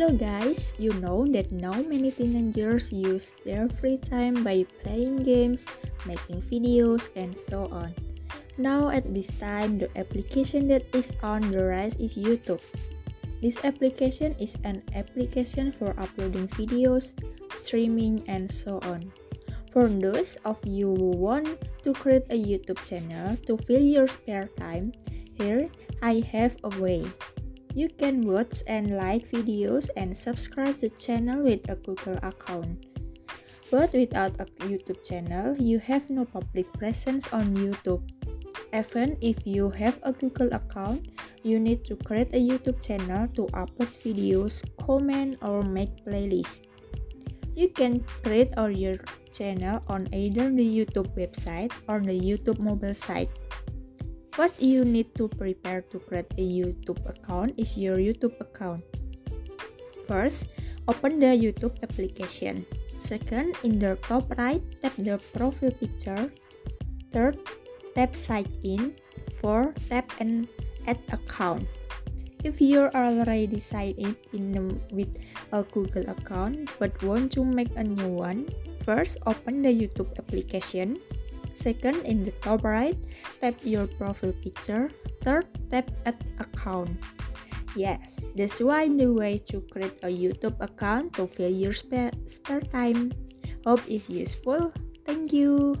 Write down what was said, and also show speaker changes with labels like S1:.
S1: Hello guys, you know that now many teenagers use their free time by playing games, making videos, and so on. Now at this time, the application that is on the rise is YouTube. This application is an application for uploading videos, streaming, and so on. For those of you who want to create a YouTube channel to fill your spare time, here I have a way. You can watch and like videos and subscribe to channel with a Google account. But without a YouTube channel, you have no public presence on YouTube. Even if you have a Google account, you need to create a YouTube channel to upload videos, comment, or make playlists. You can create your channel on either the YouTube website or the YouTube mobile site. What you need to prepare to create a YouTube account is your YouTube account. First, open the YouTube application. Second, in the top right, tap the profile picture. Third, tap sign in. Fourth, tap and add account. If you're already signed in with a Google account but want to make a new one, first open the YouTube application. Second, in the top right, tap your profile picture. Third, tap add account. Yes, that's why the way to create a YouTube account to fill your spare, spare time. Hope is useful. Thank you.